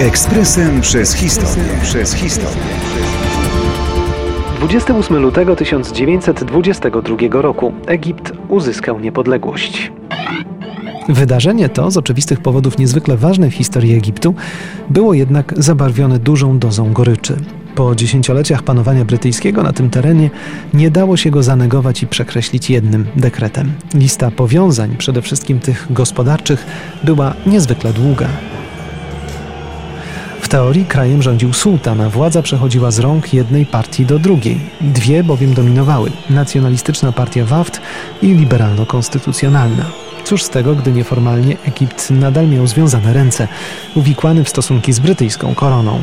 Ekspresem przez historię. Przez historię. 28 lutego 1922 roku Egipt uzyskał niepodległość. Wydarzenie to, z oczywistych powodów niezwykle ważne w historii Egiptu, było jednak zabarwione dużą dozą goryczy. Po dziesięcioleciach panowania brytyjskiego na tym terenie nie dało się go zanegować i przekreślić jednym dekretem. Lista powiązań, przede wszystkim tych gospodarczych, była niezwykle długa teorii krajem rządził sułtan, a władza przechodziła z rąk jednej partii do drugiej. Dwie bowiem dominowały: nacjonalistyczna partia Waft i liberalno-konstytucjonalna. Cóż z tego, gdy nieformalnie Egipt nadal miał związane ręce, uwikłany w stosunki z brytyjską koroną.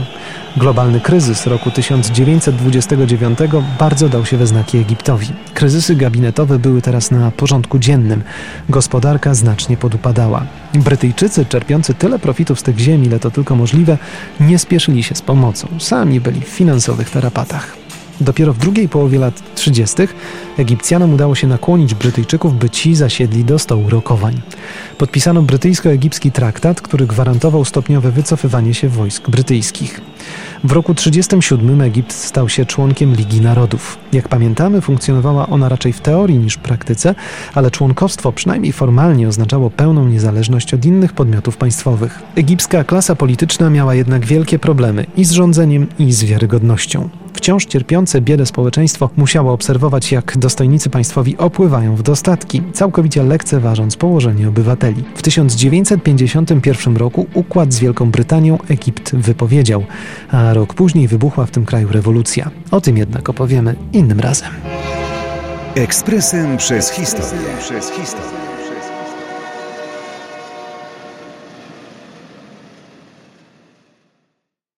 Globalny kryzys roku 1929 bardzo dał się we znaki Egiptowi. Kryzysy gabinetowe były teraz na porządku dziennym. Gospodarka znacznie podupadała. Brytyjczycy, czerpiący tyle profitów z tych ziem, ile to tylko możliwe, nie spieszyli się z pomocą. Sami byli w finansowych tarapatach. Dopiero w drugiej połowie lat 30. Egipcjanom udało się nakłonić Brytyjczyków, by ci zasiedli do stołu rokowań. Podpisano brytyjsko-egipski traktat, który gwarantował stopniowe wycofywanie się wojsk brytyjskich. W roku 1937 Egipt stał się członkiem Ligi Narodów. Jak pamiętamy, funkcjonowała ona raczej w teorii niż w praktyce, ale członkostwo przynajmniej formalnie oznaczało pełną niezależność od innych podmiotów państwowych. Egipska klasa polityczna miała jednak wielkie problemy i z rządzeniem, i z wiarygodnością. Wciąż cierpiące biedę społeczeństwo musiało obserwować, jak dostojnicy państwowi opływają w dostatki, całkowicie lekceważąc położenie obywateli. W 1951 roku układ z Wielką Brytanią Egipt wypowiedział, a rok później wybuchła w tym kraju rewolucja. O tym jednak opowiemy innym razem. Ekspresem przez historię. Przez historię.